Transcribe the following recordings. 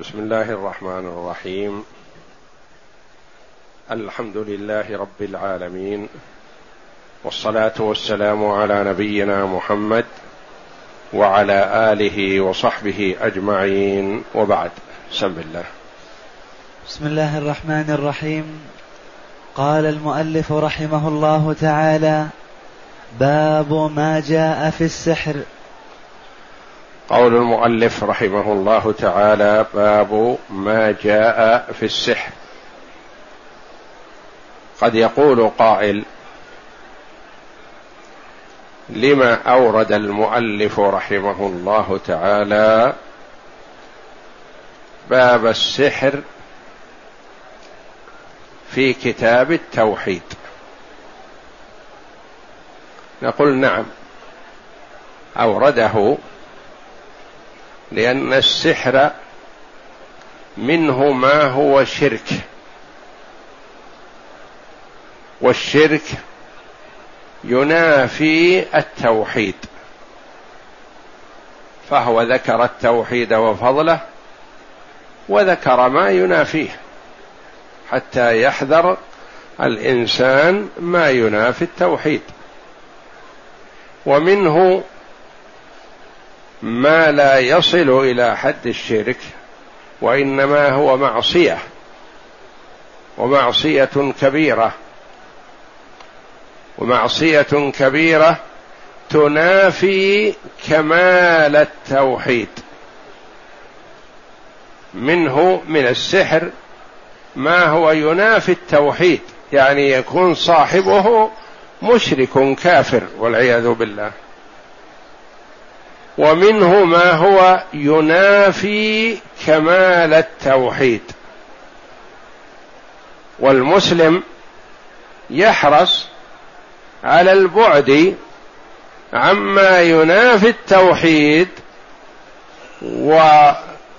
بسم الله الرحمن الرحيم. الحمد لله رب العالمين. والصلاة والسلام على نبينا محمد وعلى آله وصحبه أجمعين. وبعد سم الله. بسم الله الرحمن الرحيم. قال المؤلف رحمه الله تعالى باب ما جاء في السحر. قول المؤلف رحمه الله تعالى باب ما جاء في السحر. قد يقول قائل لما أورد المؤلف رحمه الله تعالى باب السحر في كتاب التوحيد؟ نقول نعم أورده لأن السحر منه ما هو شرك. والشرك ينافي التوحيد. فهو ذكر التوحيد وفضله وذكر ما ينافيه. حتى يحذر الإنسان ما ينافي التوحيد. ومنه ما لا يصل إلى حد الشرك وإنما هو معصية ومعصية كبيرة ومعصية كبيرة تنافي كمال التوحيد. منه من السحر ما هو ينافي التوحيد يعني يكون صاحبه مشرك كافر والعياذ بالله. ومنه ما هو ينافي كمال التوحيد. والمسلم يحرص على البعد عما ينافي التوحيد و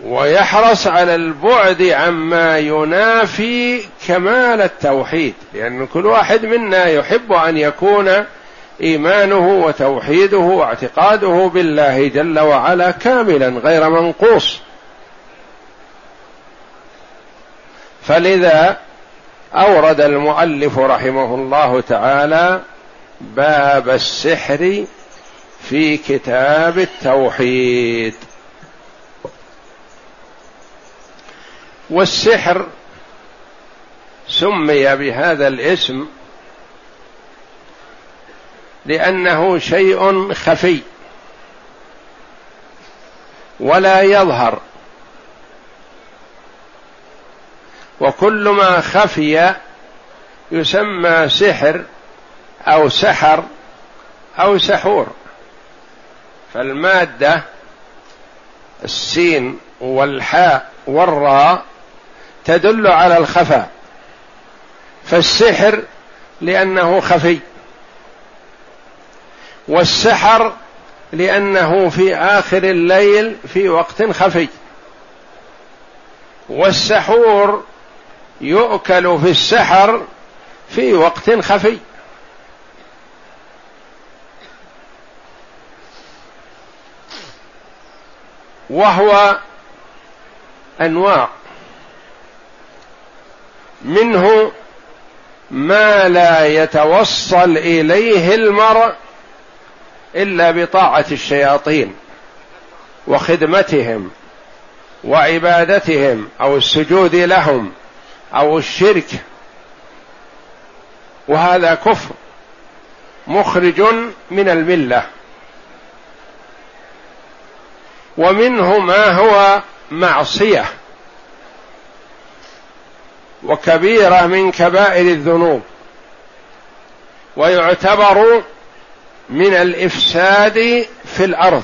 ويحرص على البعد عما ينافي كمال التوحيد. لأن كل واحد منا يحب أن يكون إيمانه وتوحيده واعتقاده بالله جل وعلا كاملا غير منقوص. فلذا أورد المؤلف رحمه الله تعالى باب السحر في كتاب التوحيد. والسحر سمي بهذا الاسم لأنه شيء خفي ولا يظهر. وكل ما خفي يسمى سحر أو سحر أو سحور. فالمادة السين والحاء والراء تدل على الخفاء. فالسحر لأنه خفي. والسحر لأنه في آخر الليل في وقت خفي. والسحور يؤكل في السحر في وقت خفي. وهو أنواع. منه ما لا يتوصل إليه المرء إلا بطاعة الشياطين وخدمتهم وعبادتهم أو السجود لهم أو الشرك. وهذا كفر مخرج من الملة. ومنه ما هو معصية وكبيرة من كبائر الذنوب. ويعتبر من الإفساد في الأرض.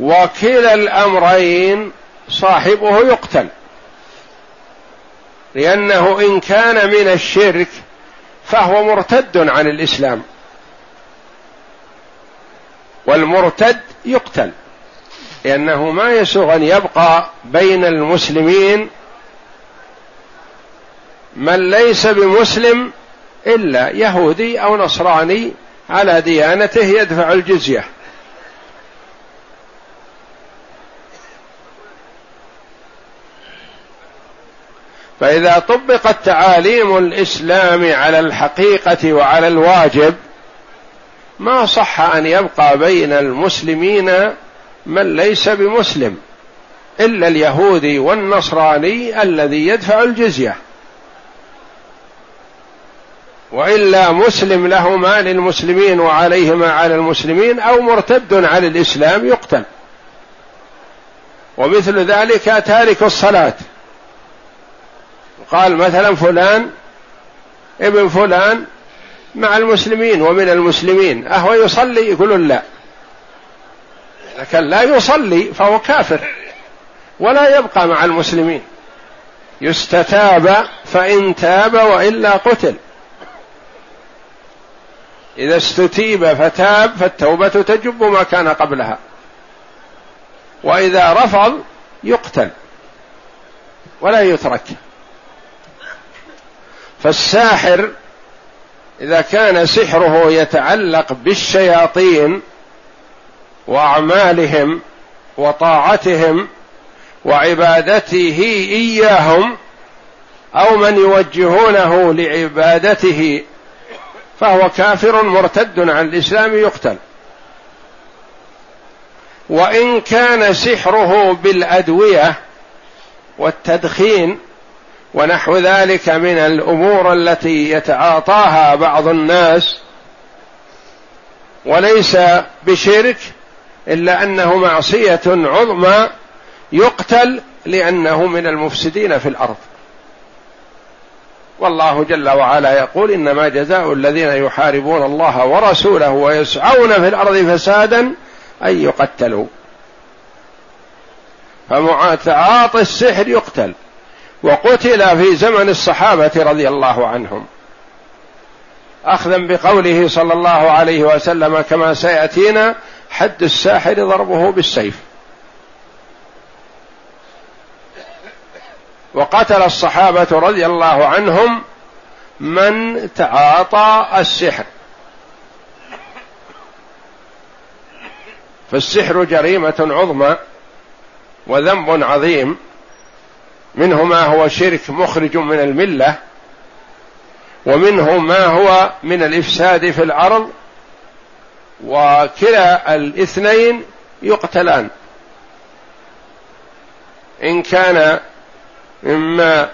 وكلا الأمرين صاحبه يقتل. لأنه إن كان من الشرك فهو مرتد عن الإسلام. والمرتد يقتل. لأنه ما يسوغ أن يبقى بين المسلمين من ليس بمسلم إلا يهودي أو نصراني على ديانته يدفع الجزية. فإذا طبقت تعاليم الإسلام على الحقيقة وعلى الواجب ما صح أن يبقى بين المسلمين من ليس بمسلم إلا اليهودي والنصراني الذي يدفع الجزية. وإلا مسلم له ما للمسلمين وعليه ما على المسلمين أو مرتد عن الإسلام يقتل. ومثل ذلك تارك الصلاة. قال مثلا فلان ابن فلان مع المسلمين ومن المسلمين أهو يصلي؟ يقولون لا. لكن لا يصلي فهو كافر ولا يبقى مع المسلمين. يستتاب فإن تاب وإلا قتل. إذا استتيب فتاب فالتوبة تجب ما كان قبلها. وإذا رفض يقتل ولا يترك. فالساحر إذا كان سحره يتعلق بالشياطين وأعمالهم وطاعتهم وعبادته إياهم أو من يوجهونه لعبادته فهو كافر مرتد عن الإسلام يقتل. وإن كان سحره بالأدوية والتدخين ونحو ذلك من الأمور التي يتعاطاها بعض الناس وليس بشرك إلا أنه معصية عظمى يقتل لأنه من المفسدين في الأرض. والله جل وعلا يقول إنما جزاء الذين يحاربون الله ورسوله ويسعون في الأرض فسادا أن يقتلوا. فمعاطى السحر يقتل. وقتل في زمن الصحابة رضي الله عنهم. أخذا بقوله صلى الله عليه وسلم كما سيأتينا حد الساحر ضربه بالسيف. وقتل الصحابة رضي الله عنهم من تعاطى السحر. فالسحر جريمة عظمى وذنب عظيم. منه ما هو شرك مخرج من الملة ومنه ما هو من الإفساد في الأرض وكلا الاثنين يقتلان. إن كان مما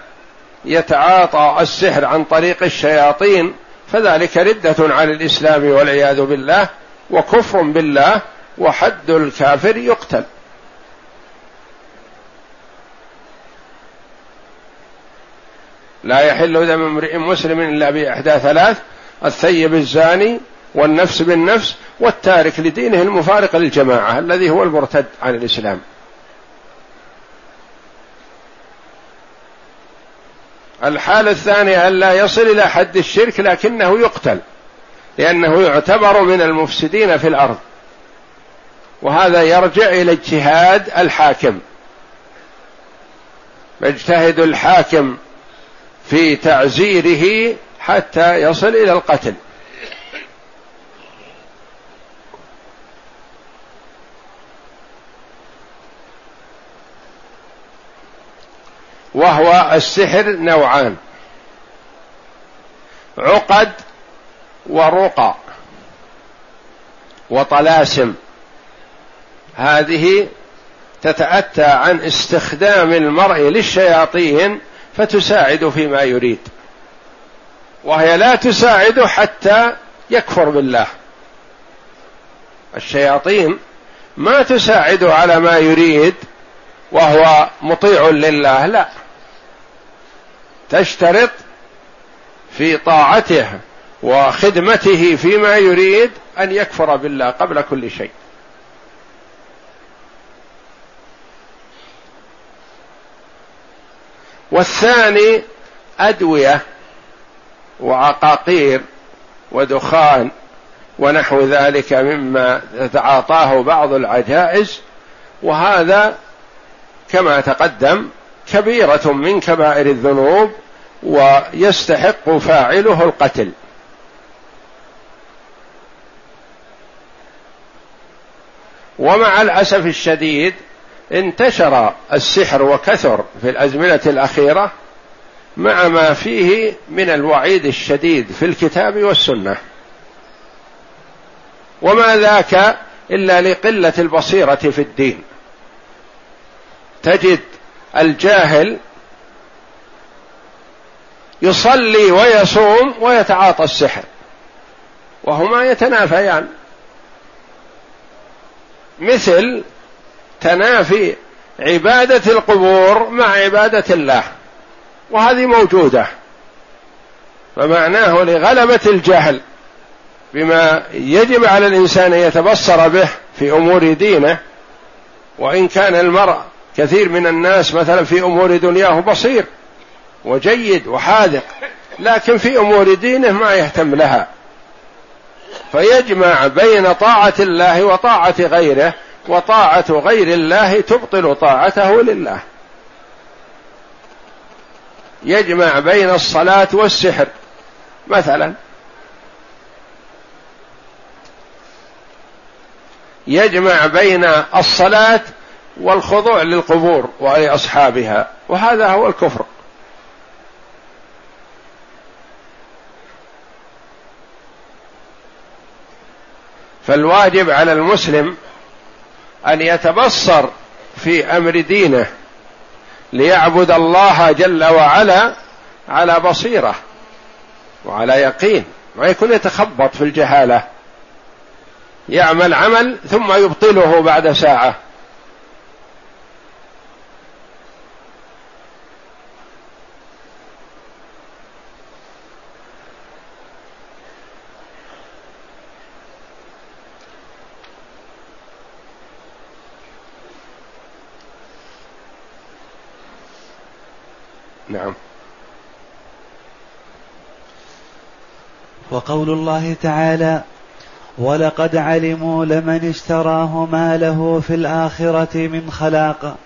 يتعاطى السحر عن طريق الشياطين فذلك ردة عن الإسلام والعياذ بالله وكفر بالله وحد الكافر يقتل. لا يحل دم امرئ مسلم إلا بإحدى ثلاث الثيب الزاني والنفس بالنفس والتارك لدينه المفارق للجماعة الذي هو المرتد عن الإسلام. الحالة الثانية أن لا يصل إلى حد الشرك لكنه يقتل لأنه يعتبر من المفسدين في الأرض. وهذا يرجع إلى اجتهاد الحاكم. يجتهد الحاكم في تعزيره حتى يصل إلى القتل. وهو السحر نوعان. عقد ورقى وطلاسم. هذه تتأتى عن استخدام المرء للشياطين فتساعد فيما يريد. وهي لا تساعد حتى يكفر بالله. الشياطين ما تساعد على ما يريد وهو مطيع لله لا. تشترط في طاعته وخدمته فيما يريد أن يكفر بالله قبل كل شيء. والثاني أدوية وعقاقير ودخان ونحو ذلك مما تتعاطاه بعض العجائز وهذا كما تقدم كبيرة من كبائر الذنوب ويستحق فاعله القتل. ومع الأسف الشديد انتشر السحر وكثر في الأزمنة الأخيرة مع ما فيه من الوعيد الشديد في الكتاب والسنة. وما ذاك إلا لقلة البصيرة في الدين. تجد الجاهل يصلي ويصوم ويتعاطى السحر وهما يتنافيان. مثل تنافي عبادة القبور مع عبادة الله وهذه موجودة. فمعناه لغلبة الجهل بما يجب على الإنسان أن يتبصر به في أمور دينه وإن كان المرء كثير من الناس مثلا في أمور دنياه بصير وجيد وحاذق لكن في أمور دينه ما يهتم لها. فيجمع بين طاعة الله وطاعة غيره وطاعة غير الله تبطل طاعته لله. يجمع بين الصلاة والسحر مثلا. يجمع بين الصلاة والخضوع للقبور ولأصحابها. وهذا هو الكفر. فالواجب على المسلم أن يتبصر في أمر دينه ليعبد الله جل وعلا على بصيرة وعلى يقين ما يكون يتخبط في الجهالة. يعمل عمل ثم يبطله بعد ساعة. نعم. وقول الله تعالى ولقد علموا لمن اشتراه ما له في الآخرة من خلاق.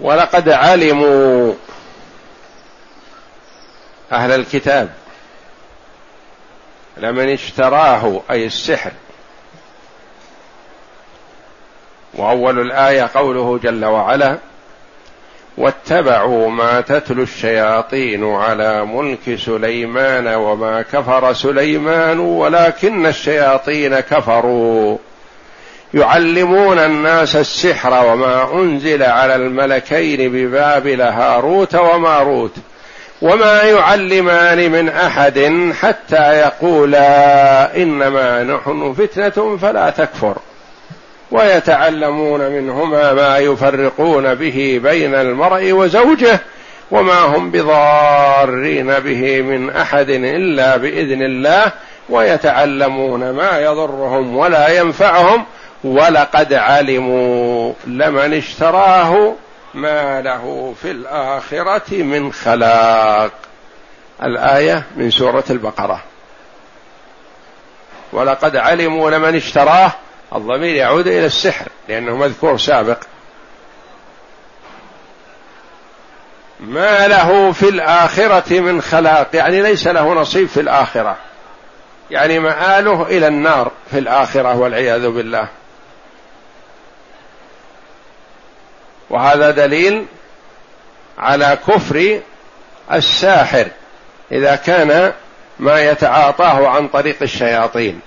ولقد علموا أهل الكتاب لمن اشتراه أي السحر. وأول الآية قوله جل وعلا واتبعوا ما تتلو الشياطين على ملك سليمان وما كفر سليمان ولكن الشياطين كفروا. يعلمون الناس السحر وما أنزل على الملكين ببابل هاروت وماروت وما يعلمان من أحد حتى يقولا إنما نحن فتنة فلا تكفر. ويتعلمون منهما ما يفرقون به بين المرء وزوجه وما هم بضارين به من أحد إلا بإذن الله ويتعلمون ما يضرهم ولا ينفعهم ولقد علموا لمن اشتراه ما له في الآخرة من خلاق. الآية من سورة البقرة. ولقد علموا لمن اشتراه الضمير يعود إلى السحر لأنه مذكور سابق. ما له في الآخرة من خلاق؟ يعني ليس له نصيب في الآخرة. يعني مآله إلى النار في الآخرة والعياذ بالله. وهذا دليل على كفر الساحر إذا كان ما يتعاطاه عن طريق الشياطين.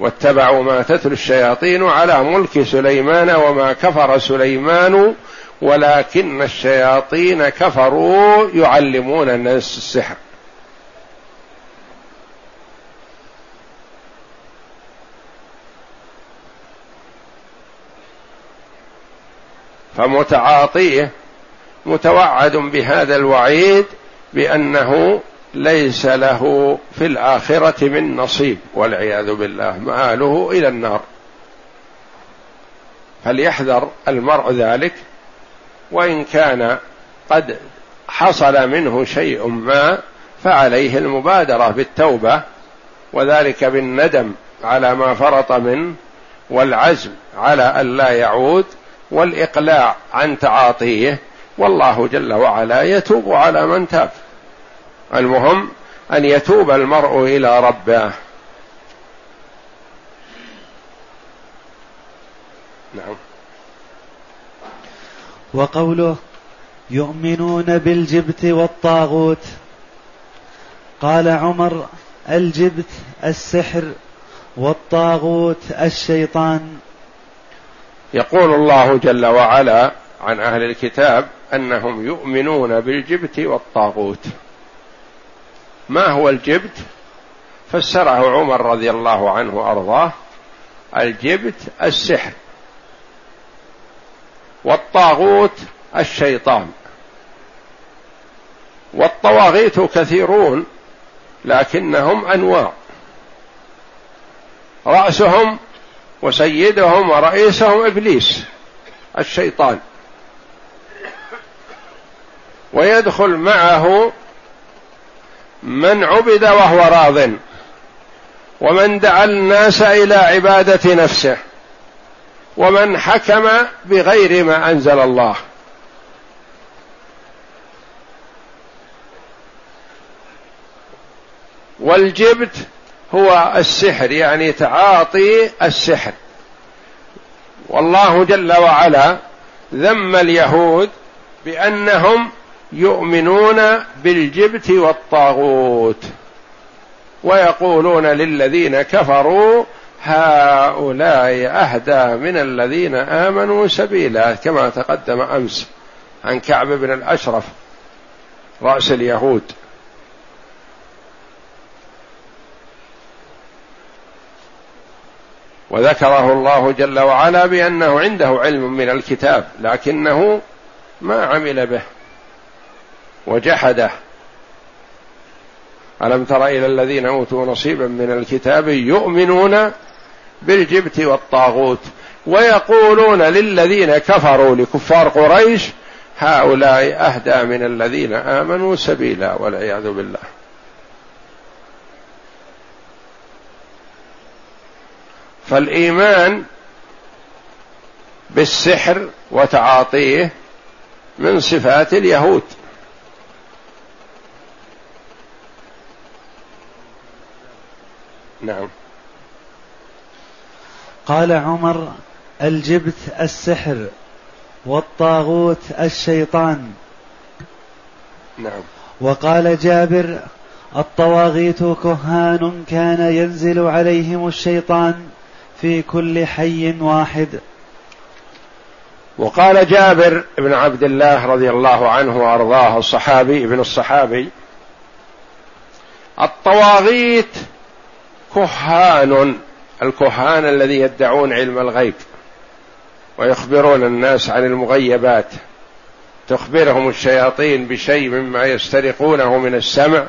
واتبعوا ما تتلو الشياطين على ملك سليمان وما كفر سليمان ولكن الشياطين كفروا يعلمون الناس السحر. فمتعاطيه متوعد بهذا الوعيد بأنه ليس له في الآخرة من نصيب والعياذ بالله مآله إلى النار. فليحذر المرء ذلك وإن كان قد حصل منه شيء ما فعليه المبادرة بالتوبة وذلك بالندم على ما فرط منه والعزم على أن لا يعود والإقلاع عن تعاطيه والله جل وعلا يتوب على من تاب. المهم أن يتوب المرء إلى ربه. نعم. وقوله يؤمنون بالجبت والطاغوت. قال عمر الجبت السحر والطاغوت الشيطان. يقول الله جل وعلا عن أهل الكتاب أنهم يؤمنون بالجبت والطاغوت. ما هو الجبت؟ فسره عمر رضي الله عنه وأرضاه الجبت السحر والطاغوت الشيطان. والطواغيت كثيرون لكنهم أنواع. رأسهم وسيدهم ورئيسهم إبليس الشيطان. ويدخل معه من عبد وهو راض. ومن دعا الناس إلى عبادة نفسه. ومن حكم بغير ما أنزل الله. والجبت هو السحر يعني تعاطي السحر. والله جل وعلا ذم اليهود بأنهم يؤمنون بالجبت والطاغوت ويقولون للذين كفروا هؤلاء أهدى من الذين آمنوا سبيلا كما تقدم أمس عن كعب بن الأشرف رأس اليهود. وذكره الله جل وعلا بأنه عنده علم من الكتاب لكنه ما عمل به. وجحده. ألم تر إلى الذين أوتوا نصيبا من الكتاب يؤمنون بالجبت والطاغوت ويقولون للذين كفروا لكفار قريش هؤلاء أهدى من الذين آمنوا سبيلا والعياذ بالله. فالإيمان بالسحر وتعاطيه من صفات اليهود. نعم. قال عمر الجبت السحر والطاغوت الشيطان. نعم. وقال جابر الطواغيت كهان كان ينزل عليهم الشيطان في كل حي واحد. وقال جابر بن عبد الله رضي الله عنه وأرضاه الصحابي ابن الصحابي الطواغيت كهان الكهان الذي يدعون علم الغيب ويخبرون الناس عن المغيبات تخبرهم الشياطين بشيء مما يسترقونه من السمع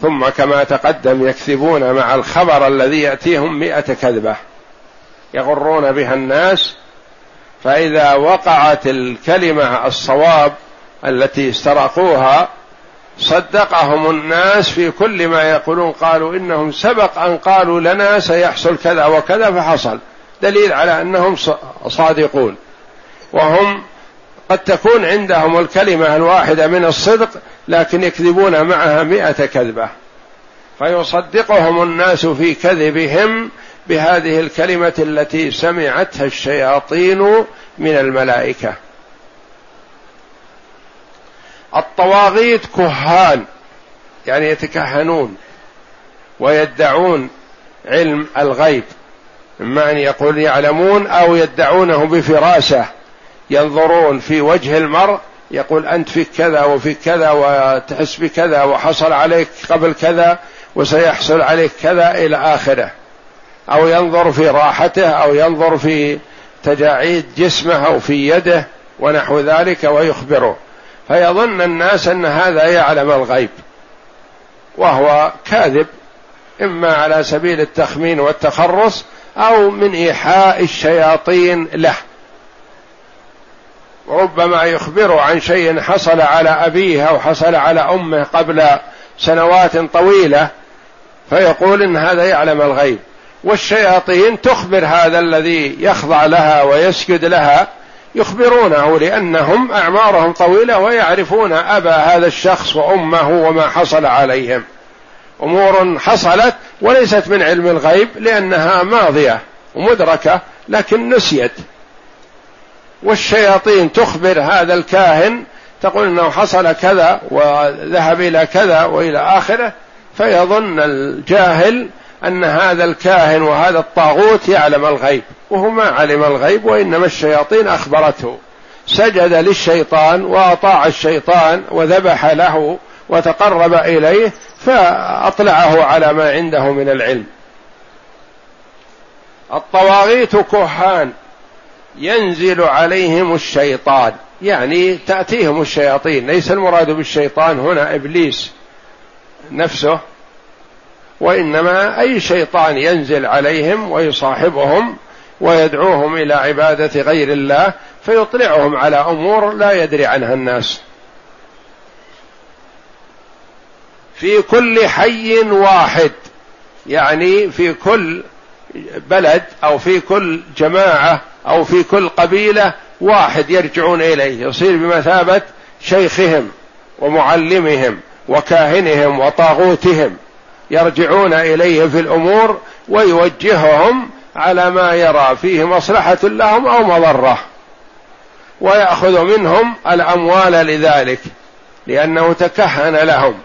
ثم كما تقدم يكذبون مع الخبر الذي يأتيهم مئة كذبة يغرون بها الناس فإذا وقعت الكلمة الصواب التي استرقوها صدقهم الناس في كل ما يقولون. قالوا إنهم سبق أن قالوا لنا سيحصل كذا وكذا فحصل. دليل على أنهم صادقون. وهم قد تكون عندهم الكلمة الواحدة من الصدق لكن يكذبون معها مئة كذبة. فيصدقهم الناس في كذبهم بهذه الكلمة التي سمعتها الشياطين من الملائكة. الطواغيت كهان يعني يتكهنون ويدعون علم الغيب إما أن يقول يعلمون أو يدعونه بفراسه ينظرون في وجه المرء يقول أنت فيك كذا وفيك كذا وتحس بكذا وحصل عليك قبل كذا وسيحصل عليك كذا إلى آخره. أو ينظر في راحته أو ينظر في تجاعيد جسمه أو في يده ونحو ذلك ويخبره. فيظن الناس أن هذا يعلم الغيب وهو كاذب إما على سبيل التخمين والتخرص أو من إيحاء الشياطين له. ربما يخبر عن شيء حصل على أبيه أو حصل على أمه قبل سنوات طويلة فيقول إن هذا يعلم الغيب. والشياطين تخبر هذا الذي يخضع لها ويسجد لها يخبرونه لأنهم أعمارهم طويلة ويعرفون أبا هذا الشخص وأمه وما حصل عليهم. أمور حصلت وليست من علم الغيب لأنها ماضية ومدركة لكن نسيت. والشياطين تخبر هذا الكاهن تقول إنه حصل كذا وذهب إلى كذا وإلى آخره فيظن الجاهل أن هذا الكاهن وهذا الطاغوت يعلم الغيب وهو ما علم الغيب وإنما الشياطين أخبرته. سجد للشيطان وأطاع الشيطان وذبح له وتقرب إليه فأطلعه على ما عنده من العلم. الطواغيت كهان ينزل عليهم الشيطان يعني تأتيهم الشياطين. ليس المراد بالشيطان هنا إبليس نفسه وإنما أي شيطان ينزل عليهم ويصاحبهم ويدعوهم إلى عبادة غير الله فيطلعهم على أمور لا يدري عنها الناس. في كل حي واحد يعني في كل بلد أو في كل جماعة أو في كل قبيلة واحد يرجعون إليه يصير بمثابة شيخهم ومعلمهم وكاهنهم وطاغوتهم. يرجعون إليه في الأمور ويوجههم على ما يرى فيه مصلحة لهم أو مضرة. ويأخذ منهم الأموال لذلك لأنه تكهن لهم.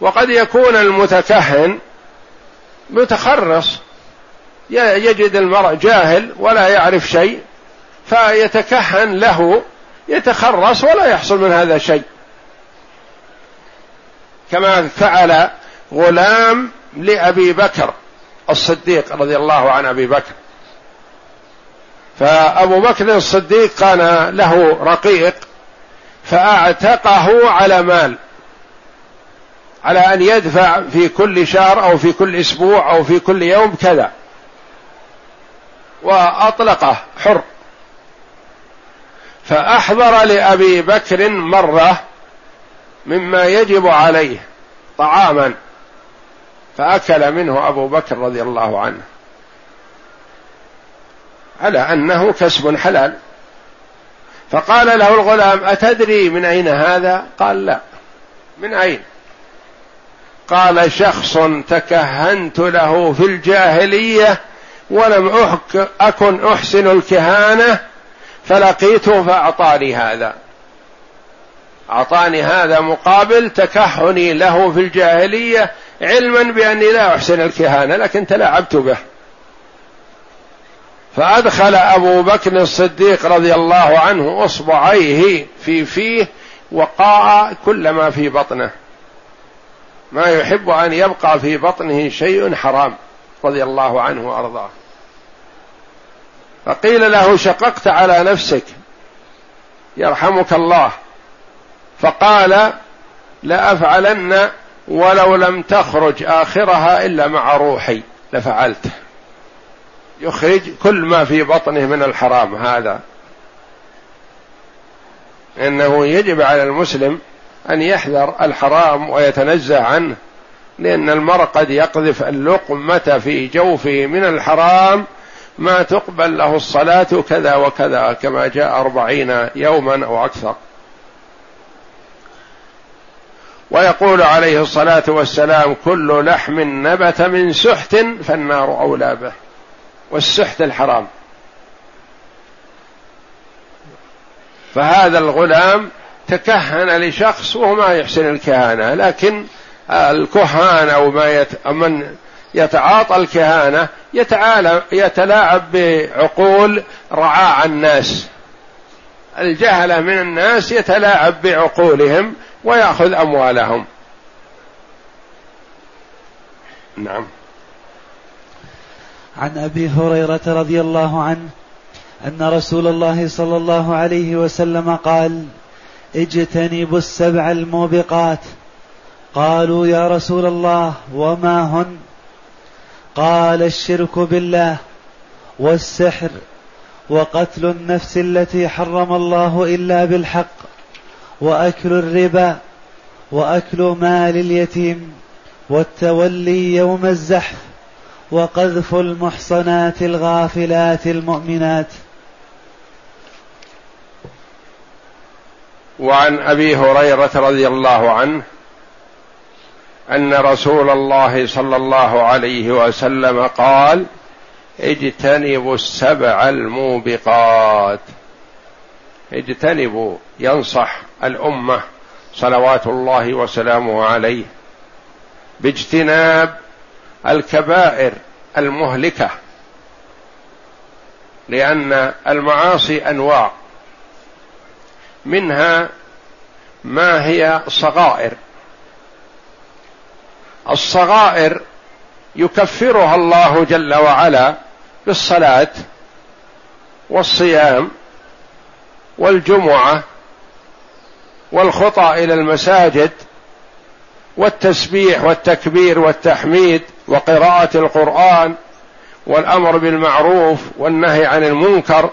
وقد يكون المتكهن متخرص يجد المرء جاهل ولا يعرف شيء فيتكهن له يتخرص ولا يحصل من هذا شيء. كما فعل غلام لأبي بكر الصديق رضي الله عن أبي بكر. فأبو بكر الصديق كان له رقيق فأعتقه على مال على أن يدفع في كل شهر أو في كل أسبوع أو في كل يوم كذا. وأطلقه حر. فأحضر لأبي بكر مرة مما يجب عليه طعاما. فأكل منه أبو بكر رضي الله عنه. على أنه كسب حلال. فقال له الغلام أتدري من أين هذا؟ قال لا. من أين؟ قال شخص تكهنت له في الجاهلية ولم أحك أكن أحسن الكهانة فلقيته فأعطاني هذا. أعطاني هذا مقابل تكهني له في الجاهلية علما بأني لا أحسن الكهانة لكن تلاعبت به. فأدخل أبو بكر الصديق رضي الله عنه إصبعيه في فيه وقاء كل ما في بطنه. ما يحب أن يبقى في بطنه شيء حرام رضي الله عنه وأرضاه. فقيل له شققت على نفسك يرحمك الله. فقال لأفعلن ولو لم تخرج آخرها إلا مع روحي لفعلت. يخرج كل ما في بطنه من الحرام هذا. إنه يجب على المسلم أن يحذر الحرام ويتنزه عنه لأن المرء قد يقذف اللقمة في جوفه من الحرام ما تقبل له الصلاة كذا وكذا كما جاء أربعين يوما أو أكثر. ويقول عليه الصلاة والسلام كل لحم نبت من سحت فالنار أولى به والسحت الحرام. فهذا الغلام تكهن لشخص وهو ما يحسن الكهانة لكن الكهان أو ما يت... من يتعاطى الكهانة يتعالى يتلاعب بعقول رعاع الناس. الجهلة من الناس يتلاعب بعقولهم ويأخذ أموالهم. نعم. عن أبي هريرة رضي الله عنه أن رسول الله صلى الله عليه وسلم قال اجتنبوا السبع الموبقات. قالوا يا رسول الله وما هن؟ قال الشرك بالله والسحر وقتل النفس التي حرم الله إلا بالحق. وأكل الربا وأكل مال اليتيم والتولي يوم الزحف وقذف المحصنات الغافلات المؤمنات. وعن أبي هريرة رضي الله عنه أن رسول الله صلى الله عليه وسلم قال اجتنبوا السبع الموبقات. اجتنبوا ينصح الأمة صلوات الله وسلامه عليه باجتناب الكبائر المهلكة لأن المعاصي أنواع. منها ما هي صغائر. الصغائر يكفرها الله جل وعلا بالصلاة والصيام والجمعة والخطى إلى المساجد والتسبيح والتكبير والتحميد وقراءة القرآن والأمر بالمعروف والنهي عن المنكر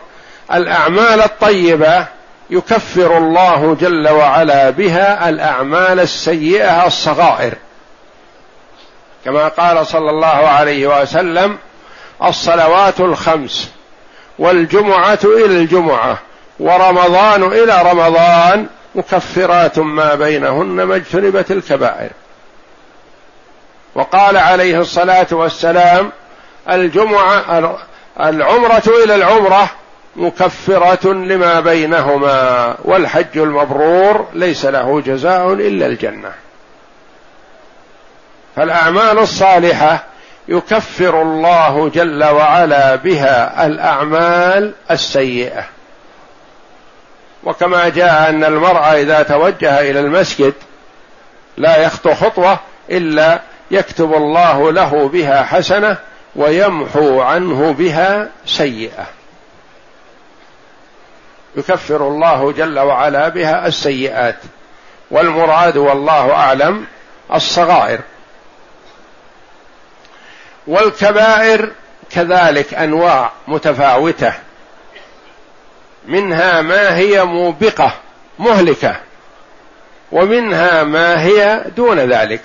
الأعمال الطيبة يكفر الله جل وعلا بها الأعمال السيئة الصغائر. كما قال صلى الله عليه وسلم الصلوات الخمس والجمعة إلى الجمعة. ورمضان إلى رمضان مكفرات ما بينهن ما اجتنبت الكبائر. وقال عليه الصلاة والسلام الجمعة العمرة إلى العمرة مكفرة لما بينهما والحج المبرور ليس له جزاء إلا الجنة. فالأعمال الصالحة يكفر الله جل وعلا بها الأعمال السيئة. وكما جاء أن المرء إذا توجه إلى المسجد لا يخطو خطوة إلا يكتب الله له بها حسنة ويمحو عنه بها سيئة. يكفر الله جل وعلا بها السيئات. والمراد والله أعلم الصغائر. والكبائر كذلك أنواع متفاوتة. منها ما هي موبقة مهلكة ومنها ما هي دون ذلك.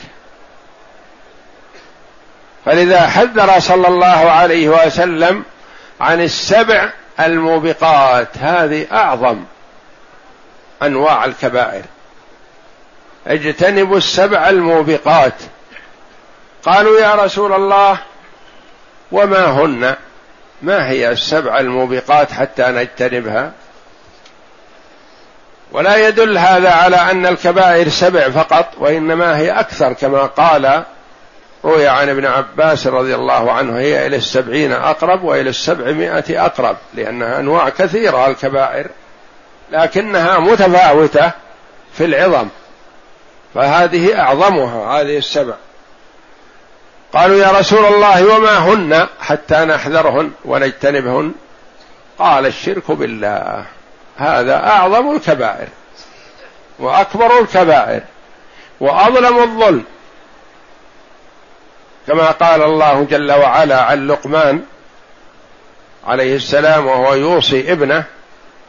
فلذا حذر صلى الله عليه وسلم عن السبع الموبقات. هذه أعظم أنواع الكبائر. اجتنبوا السبع الموبقات. قالوا يا رسول الله وما هن؟ ما هي السبع الموبقات حتى نجتنبها؟ ولا يدل هذا على أن الكبائر سبع فقط وإنما هي أكثر كما قال روي عن ابن عباس رضي الله عنه هي إلى السبعين أقرب وإلى السبعمائة أقرب لأنها أنواع كثيرة الكبائر لكنها متفاوتة في العظم فهذه أعظمها هذه السبع. قالوا يا رسول الله وما هن حتى نحذرهن ونجتنبهن؟ قال الشرك بالله. هذا أعظم الكبائر وأكبر الكبائر وأظلم الظلم. كما قال الله جل وعلا عن لقمان عليه السلام وهو يوصي ابنه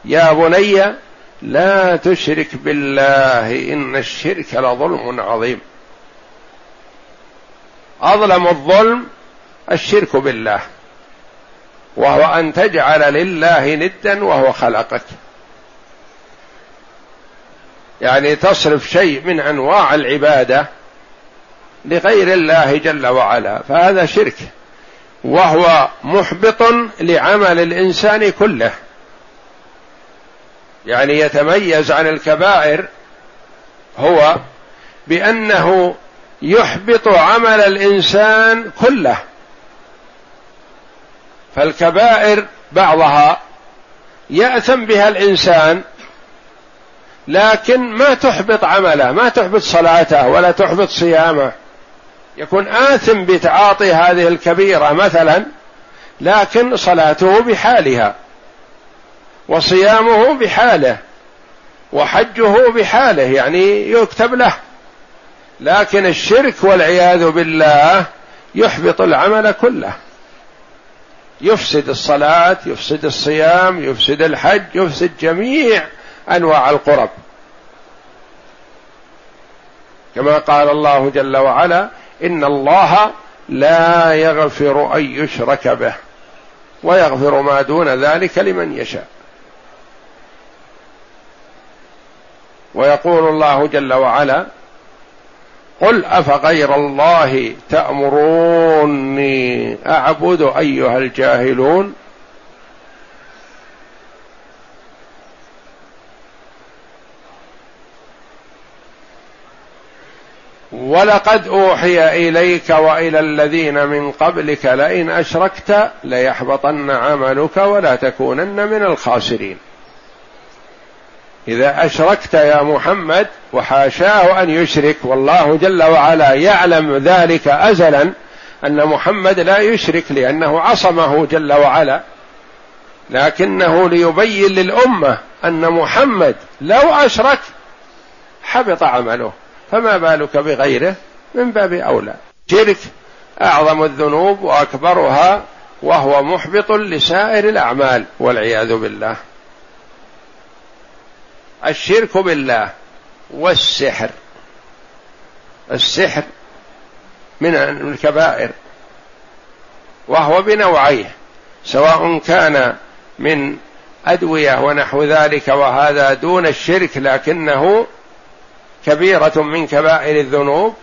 يا بني لا تشرك بالله إن الشرك لظلم عظيم. أظلم الظلم الشرك بالله وهو أن تجعل لله ندا وهو خلقك. يعني تصرف شيء من أنواع العبادة لغير الله جل وعلا فهذا شرك وهو محبط لعمل الإنسان كله. يعني يتميز عن الكبائر هو بأنه يحبط عمل الإنسان كله. فالكبائر بعضها يأثم بها الإنسان لكن ما تحبط عمله ما تحبط صلاته ولا تحبط صيامه. يكون آثم بتعاطي هذه الكبيرة مثلا لكن صلاته بحالها وصيامه بحاله وحجه بحاله يعني يكتب له. لكن الشرك والعياذ بالله يحبط العمل كله. يفسد الصلاة يفسد الصيام يفسد الحج يفسد جميع أنواع القرب. كما قال الله جل وعلا إن الله لا يغفر أن يشرك به ويغفر ما دون ذلك لمن يشاء. ويقول الله جل وعلا قل أفغير الله تأمروني أعبد أيها الجاهلون؟ ولقد أوحي إليك وإلى الذين من قبلك لئن أشركت ليحبطن عملك ولا تكونن من الخاسرين. إذا أشركت يا محمد وحاشاه أن يشرك والله جل وعلا يعلم ذلك ازلا أن محمد لا يشرك لأنه عصمه جل وعلا. لكنه ليبين للأمة أن محمد لو أشرك حبط عمله. فما بالك بغيره؟ من باب أولى. شرك أعظم الذنوب وأكبرها وهو محبط لسائر الأعمال والعياذ بالله. الشرك بالله والسحر. السحر من الكبائر وهو بنوعيه سواء كان من أدوية ونحو ذلك وهذا دون الشرك لكنه كبيرة من كبائر الذنوب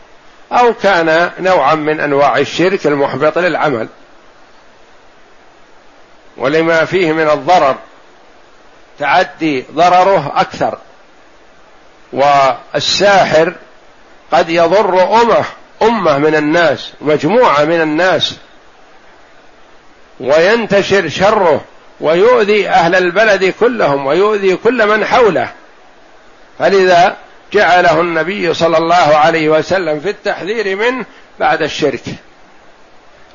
أو كان نوعا من أنواع الشرك المحبط للعمل. ولما فيه من الضرر تعدي ضرره أكثر. والساحر قد يضر أمه أمه من الناس مجموعة من الناس وينتشر شره ويؤذي أهل البلد كلهم ويؤذي كل من حوله. فلذا جعله النبي صلى الله عليه وسلم في التحذير منه بعد الشرك.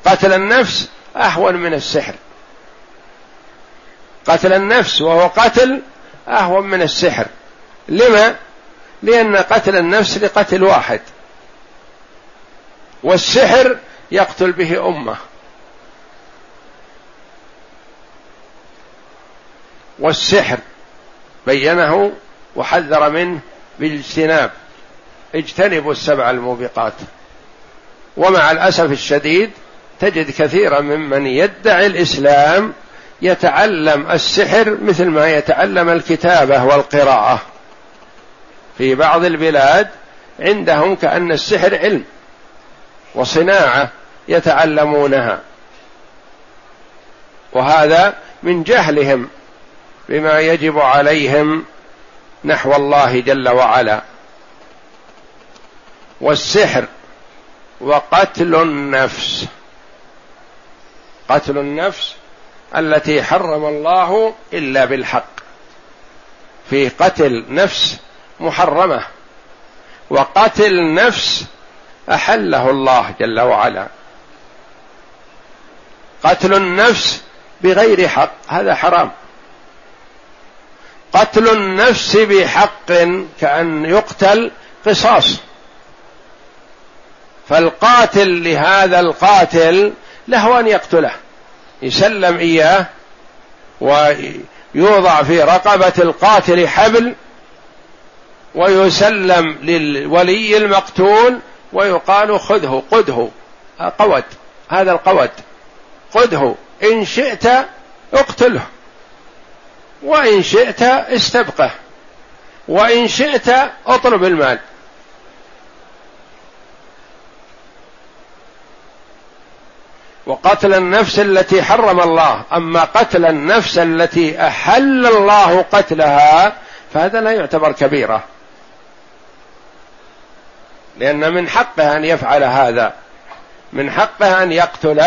قتل النفس أهون من السحر. قتل النفس وهو قتل أهون من السحر. لما؟ لأن قتل النفس لقتل واحد. والسحر يقتل به أمة. والسحر بينه وحذر منه بالاجتناب. اجتنبوا السبع الموبقات. ومع الأسف الشديد تجد كثيرا ممن يدعي الإسلام يتعلم السحر مثل ما يتعلم الكتابة والقراءة. في بعض البلاد عندهم كأن السحر علم وصناعة يتعلمونها. وهذا من جهلهم بما يجب عليهم نحو الله جل وعلا. والسحر وقتل النفس. قتل النفس التي حرم الله إلا بالحق. في قتل نفس محرمة وقتل نفس أحله الله جل وعلا. قتل النفس بغير حق هذا حرام. قتل النفس بحق كأن يقتل قصاص. فالقاتل لهذا القاتل له أن يقتله. يسلم إياه ويوضع في رقبة القاتل حبل ويسلم للولي المقتول ويقال خذه قده. قود هذا القود. قده. إن شئت اقتله. وإن شئت استبقه. وإن شئت اطلب المال. وقتل النفس التي حرم الله. أما قتل النفس التي أحل الله قتلها فهذا لا يعتبر كبيرة. لأن من حقه أن يفعل هذا. من حقه أن يقتل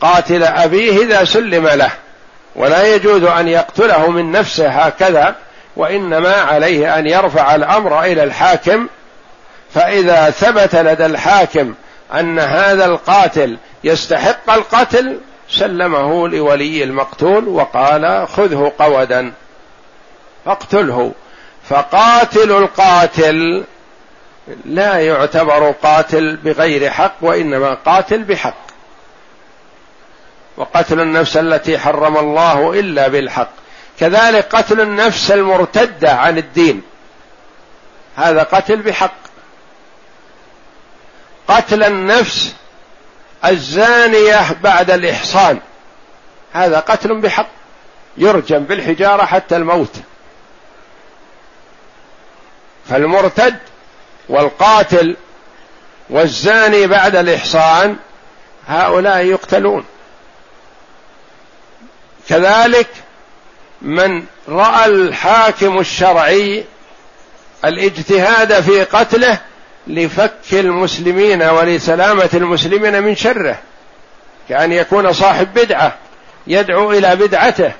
قاتل أبيه إذا سلم له. ولا يجوز أن يقتله من نفسه هكذا وإنما عليه أن يرفع الأمر إلى الحاكم. فإذا ثبت لدى الحاكم أن هذا القاتل يستحق القتل سلمه لولي المقتول وقال خذه قودا فاقتله. فقاتل القاتل لا يعتبر قاتل بغير حق وإنما قاتل بحق. وقتل النفس التي حرم الله إلا بالحق. كذلك قتل النفس المرتدة عن الدين. هذا قتل بحق. قتل النفس الزانية بعد الإحصان. هذا قتل بحق يرجم بالحجارة حتى الموت. فالمرتد والقاتل والزاني بعد الإحصان هؤلاء يقتلون. كذلك من رأى الحاكم الشرعي الاجتهاد في قتله لفك المسلمين ولسلامة المسلمين من شره كأن يكون صاحب بدعة يدعو إلى بدعته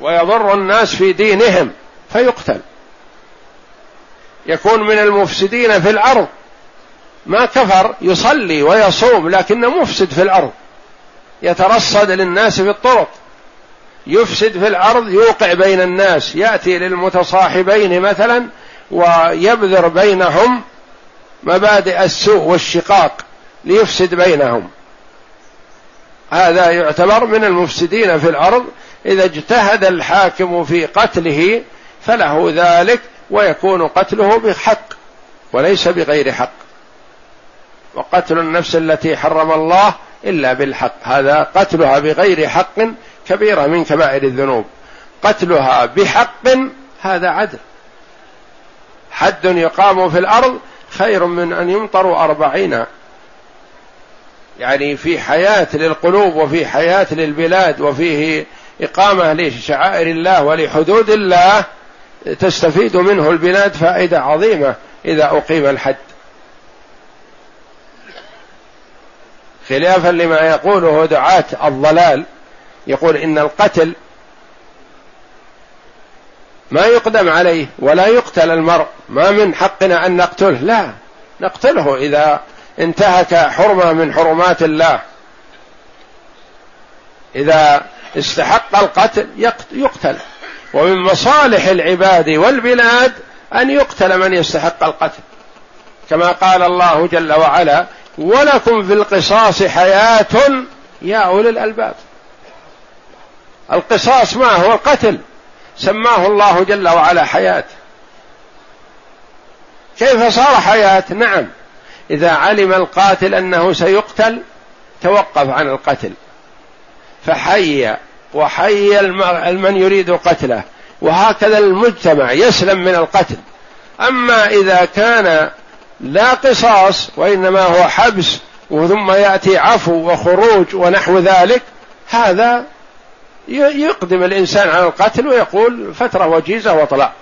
ويضر الناس في دينهم فيقتل. يكون من المفسدين في الأرض. ما كفر يصلي ويصوم لكنه مفسد في الأرض. يترصد للناس في الطرق. يفسد في الأرض يوقع بين الناس. يأتي للمتصاحبين مثلا ويبذر بينهم مبادئ السوء والشقاق ليفسد بينهم. هذا يعتبر من المفسدين في الأرض إذا اجتهد الحاكم في قتله فله ذلك ويكون قتله بحق وليس بغير حق. وقتل النفس التي حرم الله إلا بالحق. هذا قتلها بغير حق كبيرة من كبائر الذنوب. قتلها بحق هذا عدل. حد يقام في الأرض خير من أن يمطروا أربعين. يعني في حياة للقلوب وفي حياة للبلاد وفيه إقامة لشعائر الله ولحدود الله تستفيد منه البلاد فائدة عظيمة إذا أقيم الحد. خلافا لما يقوله دعاة الضلال يقول إن القتل ما يقدم عليه ولا يقتل المرء. ما من حقنا أن نقتله. لا نقتله إذا انتهك حرمة من حرمات الله. إذا استحق القتل يقتل. ومن مصالح العباد والبلاد أن يقتل من يستحق القتل. كما قال الله جل وعلا ولكم في القصاص حياة يا أولي الألباب. القصاص ما هو؟ القتل. سماه الله جل وعلا حياة. كيف صار حياة؟ نعم. إذا علم القاتل أنه سيقتل توقف عن القتل. فحي وحي من يريد قتله. وهكذا المجتمع يسلم من القتل. أما إذا كان لا قصاص وإنما هو حبس ثم يأتي عفو وخروج ونحو ذلك هذا يقدم الإنسان على القتل ويقول فترة وجيزة وطلع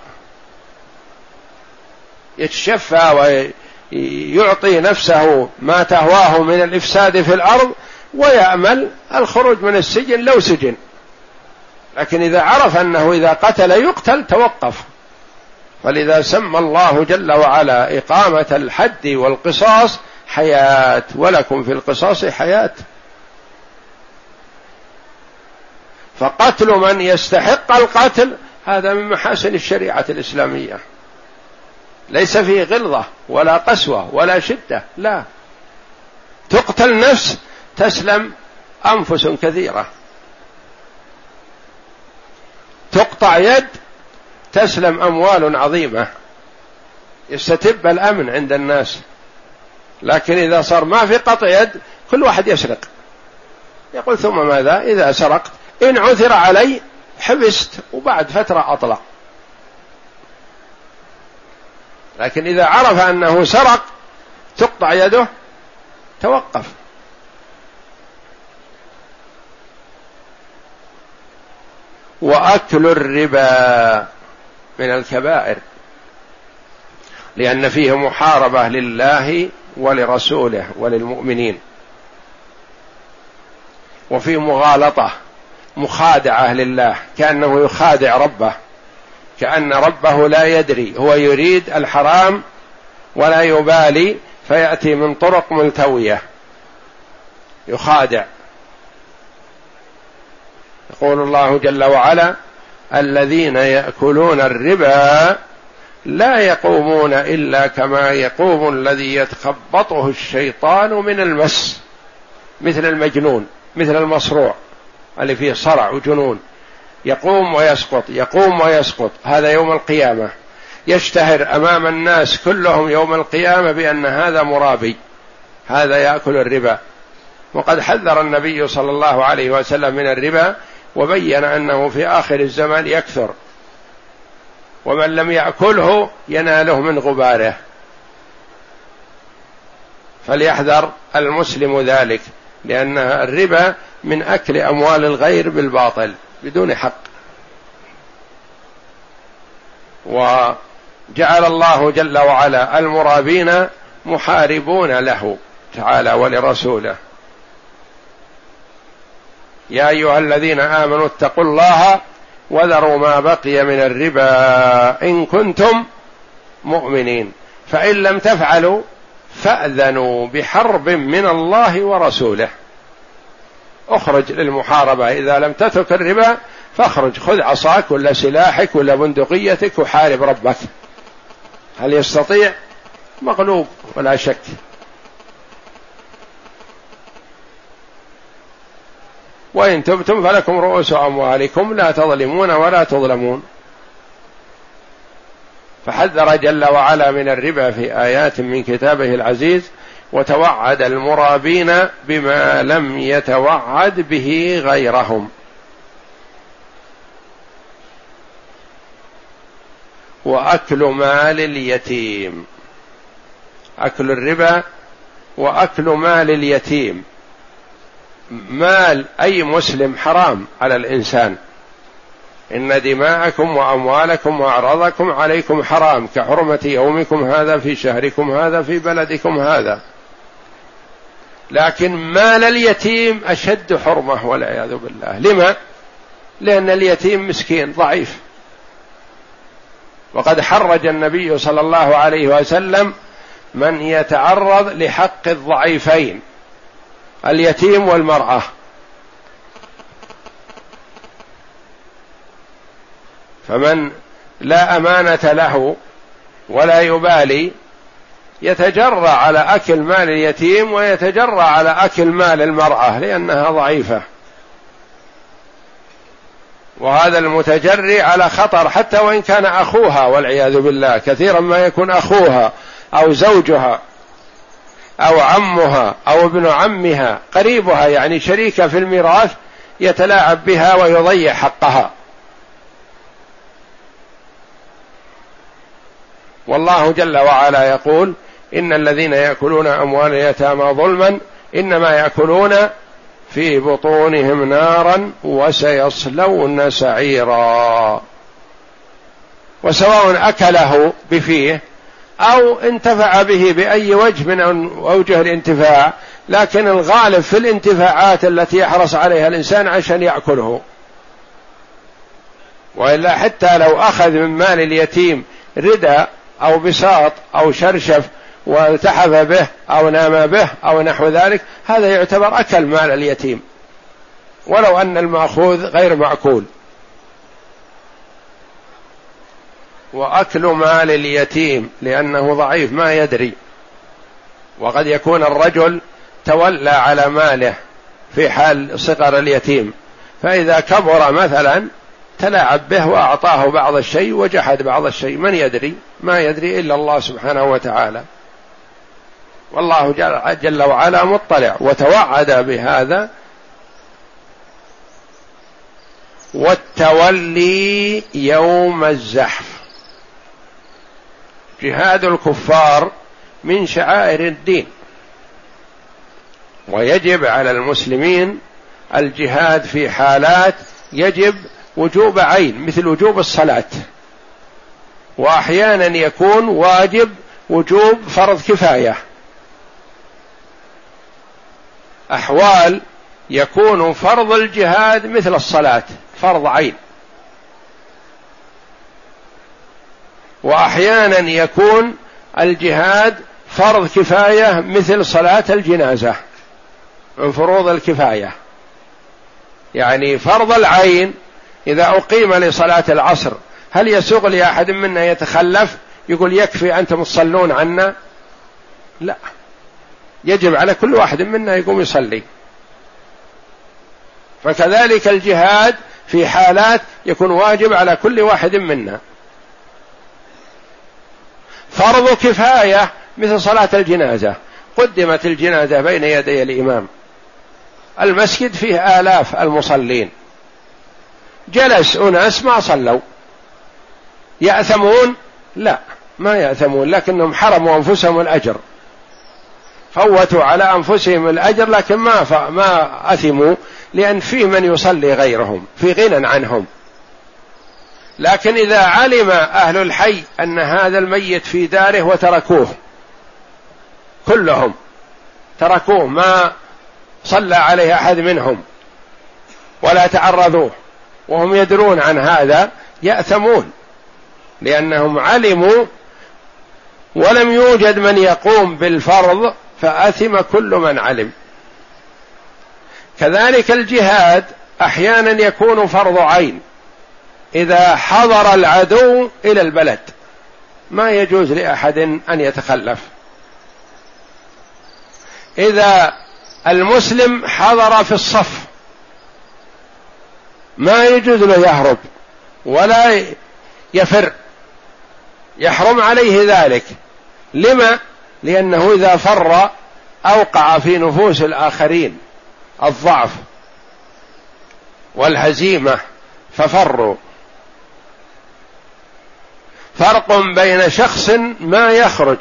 يتشفى ويعطي نفسه ما تهواه من الإفساد في الأرض ويأمل الخروج من السجن لو سجن. لكن إذا عرف أنه إذا قتل يقتل توقف. فلذا سمى الله جل وعلا إقامة الحد والقصاص حياة. ولكم في القصاص حياة. فقتل من يستحق القتل هذا من محاسن الشريعة الإسلامية. ليس فيه غلظة ولا قسوة ولا شدة لا. تقتل نفس تسلم أنفس كثيرة. تقطع يد تسلم أموال عظيمة. يستتب الأمن عند الناس. لكن إذا صار ما في قطع يد كل واحد يسرق. يقول ثم ماذا؟ إذا سرقت إن عثر علي حبست وبعد فترة أطلق. لكن إذا عرف أنه سرق تقطع يده توقف. وأكل الربا من الكبائر لأن فيه محاربة لله ولرسوله وللمؤمنين. وفيه مغالطة مخادعة لله كأنه يخادع ربه كأن ربه لا يدري هو يريد الحرام ولا يبالي فيأتي من طرق ملتوية. يخادع. يقول الله جل وعلا الذين يأكلون الربا لا يقومون إلا كما يقوم الذي يتخبطه الشيطان من المس مثل المجنون مثل المصروع. اللي فيه صرع وجنون. يقوم ويسقط يقوم ويسقط. هذا يوم القيامة. يشتهر أمام الناس كلهم يوم القيامة بأن هذا مرابي. هذا يأكل الربا. وقد حذر النبي صلى الله عليه وسلم من الربا وبين أنه في آخر الزمان يكثر. ومن لم يأكله يناله من غباره. فليحذر المسلم ذلك لأن الربا من أكل أموال الغير بالباطل بدون حق. وجعل الله جل وعلا المرابين محاربون له تعالى ولرسوله. يا أيها الذين آمنوا اتقوا الله وذروا ما بقي من الربا إن كنتم مؤمنين. فإن لم تفعلوا فأذنوا بحرب من الله ورسوله. اخرج للمحاربة. إذا لم تترك الربا فاخرج خذ عصاك ولا سلاحك ولا بندقيتك وحارب ربك. هل يستطيع؟ مغلوب ولا شك. وإن تبتم فلكم رؤوس أموالكم لا تظلمون ولا تظلمون. فحذر جل وعلا من الربا في آيات من كتابه العزيز. وتوعد المرابين بما لم يتوعد به غيرهم. وأكل مال اليتيم. أكل الربا وأكل مال اليتيم. مال أي مسلم حرام على الإنسان. إن دماءكم وأموالكم وأعراضكم عليكم حرام كحرمة يومكم هذا في شهركم هذا في بلدكم هذا. لكن مال اليتيم أشد حرمة والعياذ بالله. لما؟ لأن اليتيم مسكين ضعيف. وقد حرج النبي صلى الله عليه وسلم من يتعرض لحق الضعيفين اليتيم والمرأة. فمن لا أمانة له ولا يبالي يتجرى على أكل مال اليتيم ويتجرى على أكل مال المرأة لأنها ضعيفة. وهذا المتجري على خطر حتى وإن كان أخوها والعياذ بالله كثيرا ما يكون أخوها أو زوجها أو عمها أو ابن عمها قريبها يعني شريكة في الميراث يتلاعب بها ويضيع حقها. والله جل وعلا يقول إن الذين يأكلون أموال اليتامى ظلما إنما يأكلون في بطونهم نارا وسيصلون سعيرا. وسواء أكله بفيه أو انتفع به بأي وجه من أوجه الانتفاع لكن الغالب في الانتفاعات التي يحرص عليها الإنسان عشان يأكله. وإلا حتى لو أخذ من مال اليتيم ردى أو بساط أو شرشف والتحف به أو نام به أو نحو ذلك هذا يعتبر أكل مال اليتيم. ولو أن المأخوذ غير معقول وأكل مال اليتيم لأنه ضعيف ما يدري. وقد يكون الرجل تولى على ماله في حال صغر اليتيم. فإذا كبر مثلا تلاعب به وأعطاه بعض الشيء وجحد بعض الشيء. من يدري؟ ما يدري إلا الله سبحانه وتعالى. والله جل وعلا مطلع وتوعد بهذا والتولي يوم الزحف. جهاد الكفار من شعائر الدين. ويجب على المسلمين الجهاد في حالات يجب وجوب عين مثل وجوب الصلاة. وأحيانا يكون واجب وجوب فرض كفاية. أحوال يكون فرض الجهاد مثل الصلاة فرض عين. وأحيانا يكون الجهاد فرض كفاية مثل صلاة الجنازة من فروض الكفاية. يعني فرض العين إذا أقيم لصلاة العصر هل يسوغ لأحد منا يتخلف يقول يكفي أنتم تصلون عنا؟ لا. يجب على كل واحد منا يقوم يصلي. فكذلك الجهاد في حالات يكون واجب على كل واحد منا. فرض كفاية مثل صلاة الجنازة. قدمت الجنازة بين يدي الإمام. المسجد فيه آلاف المصلين. جلس أناس ما صلوا. يأثمون؟ لا ما يأثمون لكنهم حرموا أنفسهم الأجر. فوتوا على أنفسهم الأجر لكن ما ما أثموا لأن في من يصلي غيرهم في غنى عنهم. لكن إذا علم أهل الحي أن هذا الميت في داره وتركوه كلهم تركوه ما صلى عليه أحد منهم ولا تعرضوه وهم يدرون عن هذا يأثمون لأنهم علموا ولم يوجد من يقوم بالفرض فأثم كل من علم. كذلك الجهاد أحيانا يكون فرض عين. إذا حضر العدو إلى البلد ما يجوز لأحد أن يتخلف. إذا المسلم حضر في الصف ما يجوز له يهرب ولا يفر. يحرم عليه ذلك. لما؟ لأنه إذا فر أوقع في نفوس الآخرين الضعف والهزيمة ففروا. فرق بين شخص ما يخرج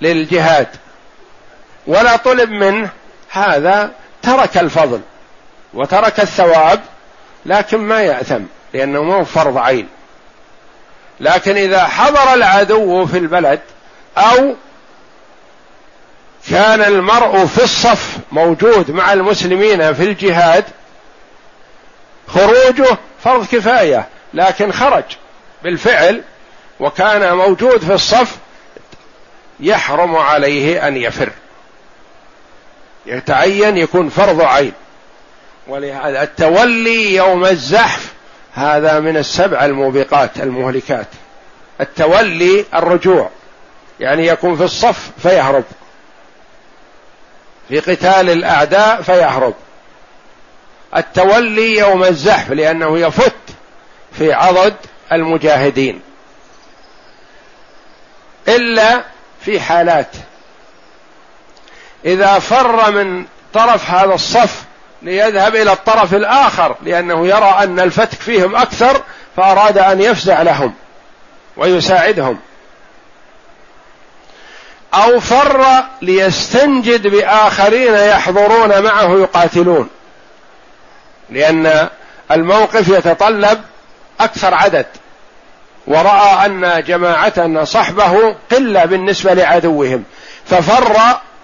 للجهاد ولا طلب منه هذا ترك الفضل وترك الثواب لكن ما يأثم لأنه مو فرض عين. لكن إذا حضر العدو في البلد أو كان المرء في الصف موجود مع المسلمين في الجهاد خروجه فرض كفاية لكن خرج بالفعل وكان موجود في الصف يحرم عليه أن يفر. يتعين يكون فرض عين. ولهذا التولي يوم الزحف هذا من السبع الموبقات المهلكات. التولي الرجوع يعني يكون في الصف فيهرب. في قتال الأعداء فيهرب. التولي يوم الزحف لأنه يفت في عضد المجاهدين. إلا في حالات. إذا فر من طرف هذا الصف ليذهب إلى الطرف الآخر لأنه يرى أن الفتك فيهم أكثر فأراد أن يفزع لهم ويساعدهم. أو فر ليستنجد بآخرين يحضرون معه يقاتلون. لأن الموقف يتطلب أكثر عدد. ورأى أن جماعة صحبه قلة بالنسبة لعدوهم. ففر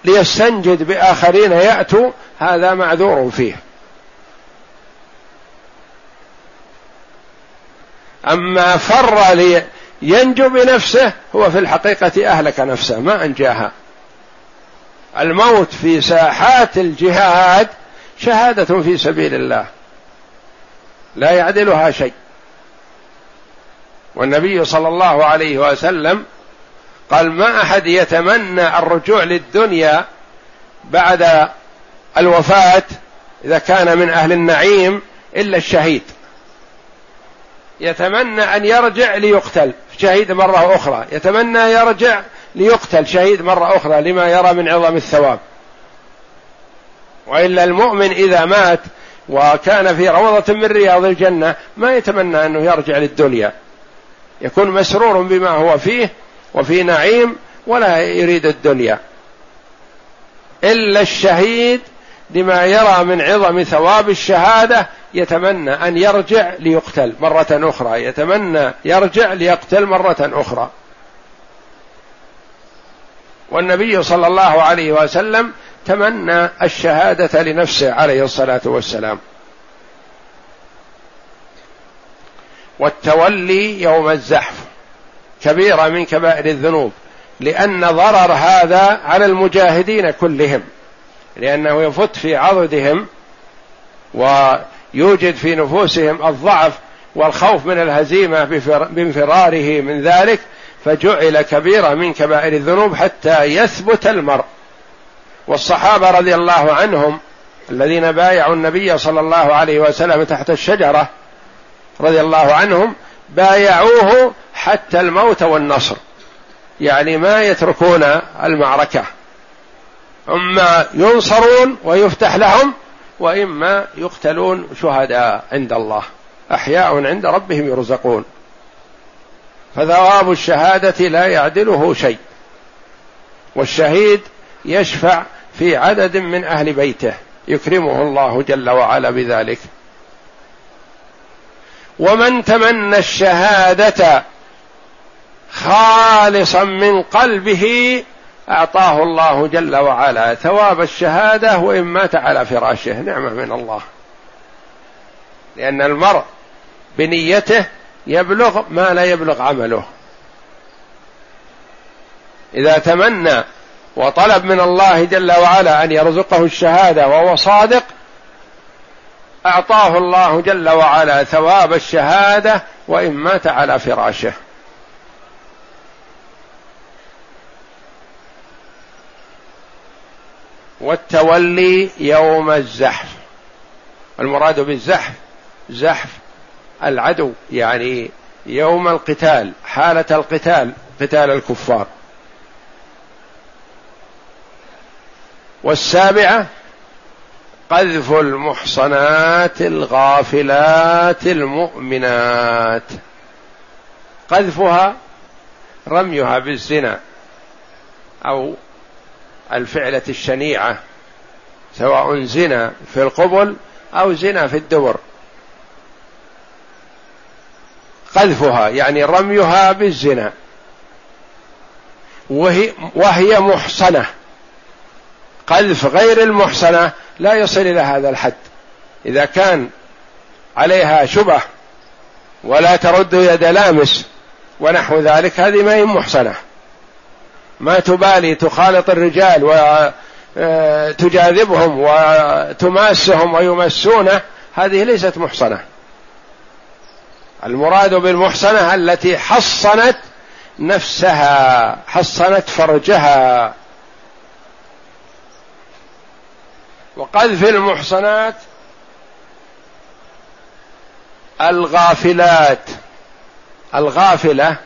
ليستنجد بآخرين يأتوا هذا معذور فيه. أما فر لينجو بنفسه هو في الحقيقة أهلك نفسه ما أنجاها. الموت في ساحات الجهاد شهادة في سبيل الله. لا يعدلها شيء. والنبي صلى الله عليه وسلم قال ما أحد يتمنى الرجوع للدنيا بعد الوفاة إذا كان من أهل النعيم إلا الشهيد. يتمنى أن يرجع ليقتل. شهيد مرة أخرى. يتمنى يرجع ليقتل. شهيد مرة أخرى لما يرى من عظم الثواب. وإلا المؤمن إذا مات وكان في روضة من رياض الجنة ما يتمنى أنه يرجع للدنيا. يكون مسرور بما هو فيه وفي نعيم ولا يريد الدنيا. إلا الشهيد لما يرى من عظم ثواب الشهادة يتمنى أن يرجع ليقتل مرة أخرى. يتمنى يرجع ليقتل مرة أخرى. والنبي صلى الله عليه وسلم تمنى الشهادة لنفسه عليه الصلاة والسلام. والتولي يوم الزحف كبيرة من كبائر الذنوب لأن ضرر هذا على المجاهدين كلهم. لأنه يفت في عضدهم ويوجد في نفوسهم الضعف والخوف من الهزيمة بانفراره من ذلك فجعل كبيره من كبائر الذنوب حتى يثبت المرء. والصحابة رضي الله عنهم الذين بايعوا النبي صلى الله عليه وسلم تحت الشجرة رضي الله عنهم بايعوه حتى الموت والنصر. يعني ما يتركون المعركة. إما ينصرون ويفتح لهم وإما يقتلون شهداء عند الله أحياء عند ربهم يرزقون. فثواب الشهادة لا يعدله شيء. والشهيد يشفع في عدد من أهل بيته يكرمه الله جل وعلا بذلك. ومن تمنى الشهادة خالصا من قلبه أعطاه الله جل وعلا ثواب الشهادة وإن مات على فراشه. نعمة من الله. لأن المرء بنيته يبلغ ما لا يبلغ عمله. إذا تمنى وطلب من الله جل وعلا أن يرزقه الشهادة وهو صادق أعطاه الله جل وعلا ثواب الشهادة وإن مات على فراشه. والتولي يوم الزحف. المراد بالزحف زحف العدو يعني يوم القتال حالة القتال قتال الكفار. والسابعة قذف المحصنات الغافلات المؤمنات. قذفها رميها بالزنا أو الفعلة الشنيعة سواء زنا في القبل أو زنا في الدبر. قذفها يعني رميها بالزنا. وهي, وهي محصنة. قذف غير المحصنة لا يصل إلى هذا الحد. إذا كان عليها شبه ولا ترد يد لامس ونحو ذلك هذه ما هي محصنة. ما تبالي تخالط الرجال وتجاذبهم وتماسهم ويمسونه هذه ليست محصنة. المراد بالمحصنة التي حصنت نفسها حصنت فرجها. وقذف المحصنات الغافلات. الغافلة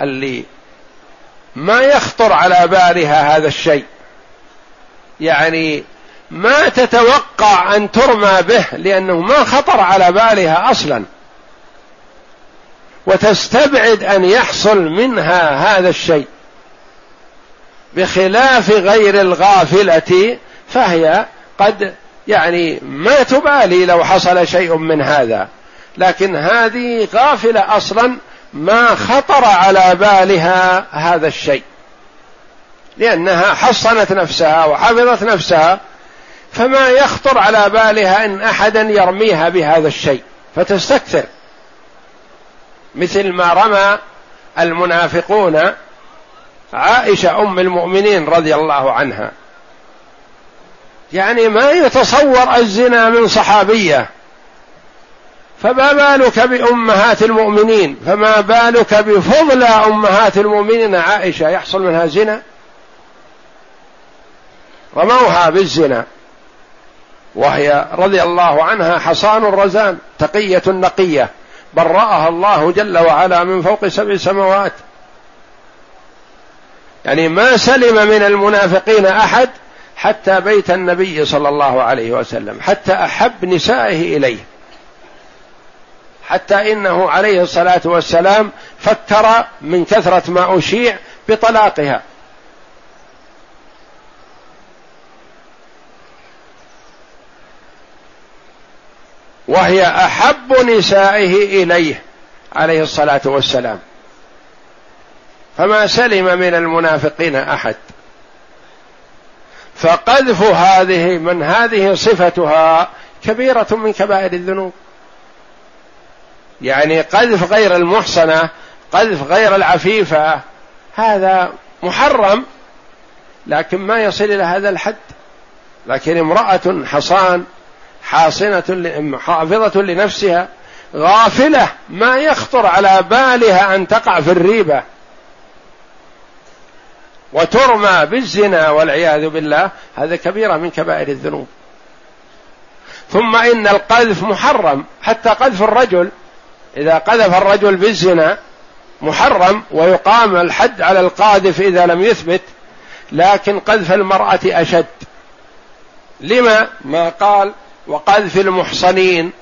اللي ما يخطر على بالها هذا الشيء. يعني ما تتوقع أن ترمى به لأنه ما خطر على بالها أصلا. وتستبعد أن يحصل منها هذا الشيء. بخلاف غير الغافلة فهي قد يعني ما تبالي لو حصل شيء من هذا. لكن هذه غافلة أصلا ما خطر على بالها هذا الشيء. لأنها حصنت نفسها وحفظت نفسها فما يخطر على بالها إن أحدا يرميها بهذا الشيء. فتستكثر. مثل ما رمى المنافقون عائشة أم المؤمنين رضي الله عنها. يعني ما يتصور الزنا من صحابية. فما بالك بأمهات المؤمنين؟ فما بالك بفضل أمهات المؤمنين؟ عائشة يحصل منها زنا؟ رموها بالزنا. وهي رضي الله عنها حصان رزان تقية نقية. برأها الله جل وعلا من فوق سبع سماوات. يعني ما سلم من المنافقين أحد حتى بيت النبي صلى الله عليه وسلم حتى أحب نسائه إليه. حتى إنه عليه الصلاة والسلام فكر من كثرة ما أشيع بطلاقها. وهي أحب نسائه إليه عليه الصلاة والسلام. فما سلم من المنافقين أحد. فقذف هذه من هذه صفتها كبيرة من كبائر الذنوب. يعني قذف غير المحصنة قذف غير العفيفة هذا محرم لكن ما يصل إلى هذا الحد. لكن امرأة حصان حاصنة حافظة لنفسها غافلة ما يخطر على بالها أن تقع في الريبة. وترمى بالزنا والعياذ بالله هذا كبيرة من كبائر الذنوب. ثم إن القذف محرم حتى قذف الرجل إذا قذف الرجل بالزنا محرم ويقام الحد على القاذف إذا لم يثبت لكن قذف المرأة أشد. لما؟ ما قال وقذف المحصنين.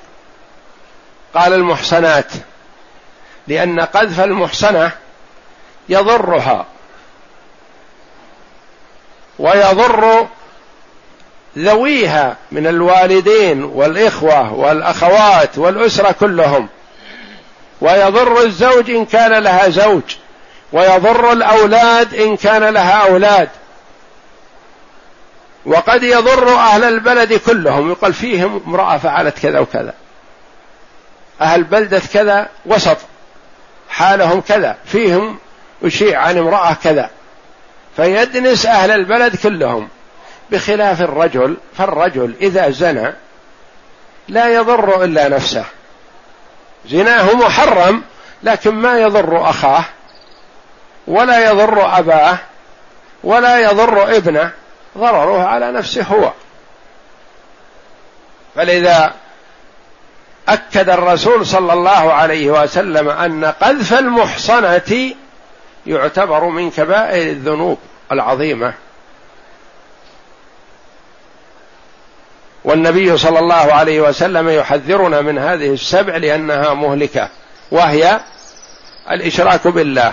قال المحصنات لأن قذف المحصنة يضرها ويضر ذويها من الوالدين والإخوة والأخوات والأسرة كلهم. ويضر الزوج إن كان لها زوج ويضر الأولاد إن كان لها أولاد. وقد يضر أهل البلد كلهم يقال فيهم امرأة فعلت كذا وكذا. أهل بلدة كذا وسط. حالهم كذا فيهم يشيع عن امرأة كذا. فيدنس أهل البلد كلهم. بخلاف الرجل فالرجل إذا زنى لا يضر إلا نفسه. زناه محرم لكن ما يضر أخاه ولا يضر أباه ولا يضر ابنه ضرره على نفسه هو. فلذا أكد الرسول صلى الله عليه وسلم أن قذف المحصنة يعتبر من كبائر الذنوب العظيمة. والنبي صلى الله عليه وسلم يحذرنا من هذه السبع لأنها مهلكة وهي الإشراك بالله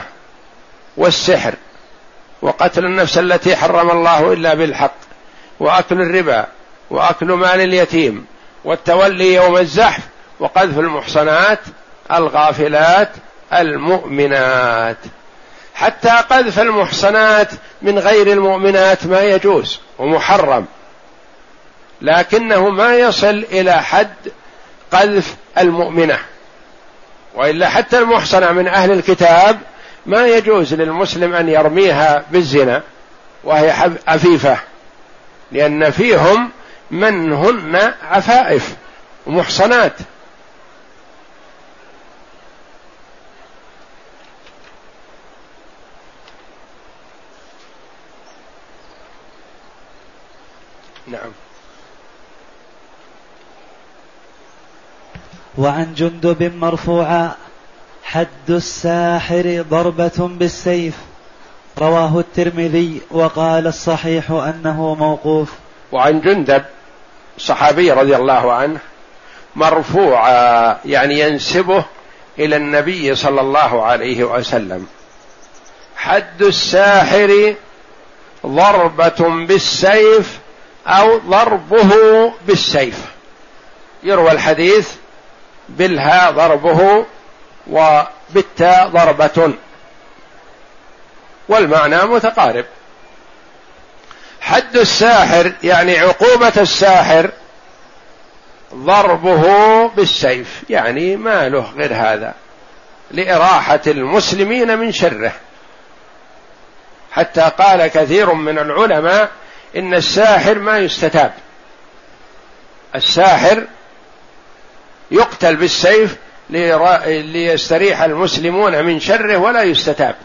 والسحر وقتل النفس التي حرم الله إلا بالحق وأكل الربا وأكل مال اليتيم والتولي يوم الزحف وقذف المحصنات الغافلات المؤمنات. حتى قذف المحصنات من غير المؤمنات ما يجوز ومحرم. لكنه ما يصل إلى حد قذف المؤمنة. وإلا حتى المحصنة من أهل الكتاب ما يجوز للمسلم أن يرميها بالزنا وهي عفيفة لأن فيهم من هن عفائف محصنات. نعم. وعن جندب مرفوعا حد الساحر ضربة بالسيف. رواه الترمذي وقال الصحيح أنه موقوف. وعن جندب صحابي رضي الله عنه مرفوعا يعني ينسبه إلى النبي صلى الله عليه وسلم. حد الساحر ضربة بالسيف أو ضربه بالسيف. يروى الحديث بالها ضربه وبالتاء ضربة. والمعنى متقارب. حد الساحر يعني عقوبة الساحر ضربه بالسيف يعني ما له غير هذا. لإراحة المسلمين من شره. حتى قال كثير من العلماء إن الساحر ما يستتاب. الساحر يقتل بالسيف ليستريح المسلمون من شره ولا يستتاب.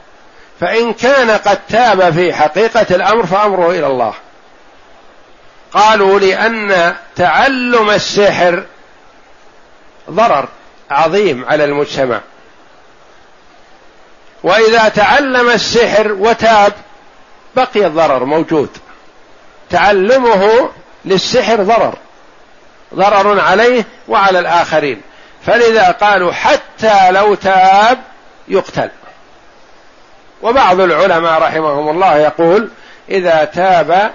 فإن كان قد تاب في حقيقة الأمر فأمره إلى الله. قالوا لأن تعلم السحر ضرر عظيم على المجتمع. وإذا تعلم السحر وتاب بقي الضرر موجود. تعلمه للسحر ضرر. ضرر عليه وعلى الآخرين. فلذا قالوا حتى لو تاب يقتل. وبعض العلماء رحمهم الله يقول إذا تاب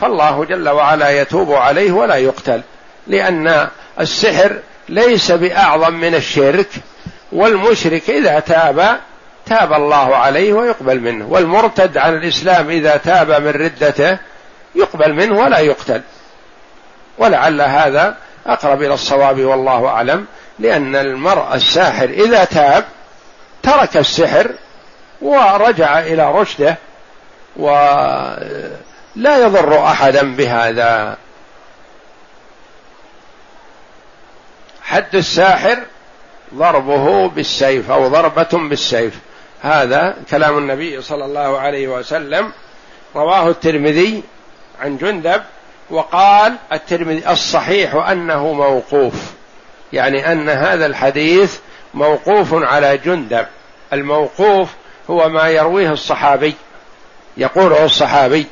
فالله جل وعلا يتوب عليه ولا يقتل. لأن السحر ليس بأعظم من الشرك والمشرك إذا تاب تاب الله عليه ويقبل منه والمرتد عن الإسلام إذا تاب من ردته يقبل منه ولا يقتل. ولعل هذا أقرب إلى الصواب والله أعلم لأن المرء الساحر إذا تاب ترك السحر ورجع إلى رشده ولا يضر أحدا بهذا. حد الساحر ضربه بالسيف أو ضربة بالسيف. هذا كلام النبي صلى الله عليه وسلم. رواه الترمذي عن جندب وقال الترمذي الصحيح انه موقوف. يعني أن هذا الحديث موقوف على جندب. الموقوف هو ما يرويه الصحابي. يقوله الصحابي.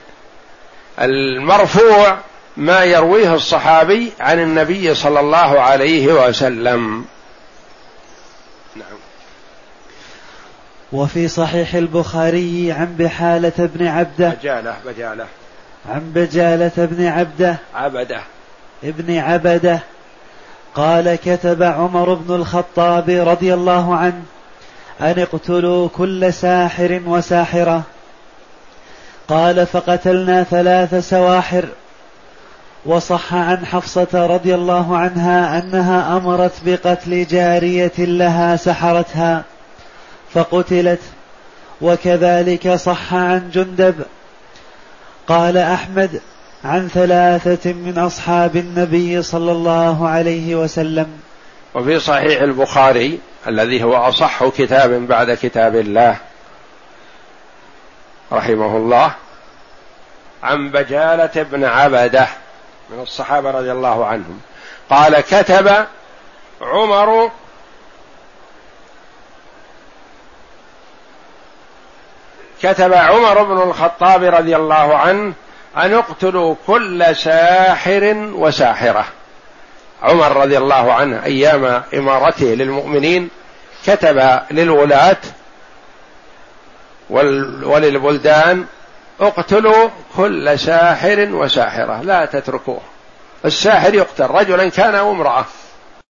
المرفوع ما يرويه الصحابي عن النبي صلى الله عليه وسلم. نعم. وفي صحيح البخاري عن بحالة بن عبدة. بجالة بجالة عن بجالة بن عبده. عبده. ابن عبده. قال كتب عمر بن الخطاب رضي الله عنه أن اقتلوا كل ساحر وساحرة. قال فقتلنا ثلاث سواحر. وصح عن حفصة رضي الله عنها أنها أمرت بقتل جارية لها سحرتها فقتلت. وكذلك صح عن جندب قال أحمد عن ثلاثة من أصحاب النبي صلى الله عليه وسلم. وفي صحيح البخاري الذي هو أصح كتاب بعد كتاب الله رحمه الله عن بجالة بن عبدة من الصحابة رضي الله عنهم. قال كتب عمر كتب عمر بن الخطاب رضي الله عنه أن اقتلوا كل ساحر وساحرة. عمر رضي الله عنه أيام إمارته للمؤمنين كتب للولاة وللبلدان اقتلوا كل ساحر وساحرة لا تتركوه. الساحر يقتل رجلا كان أو امرأة.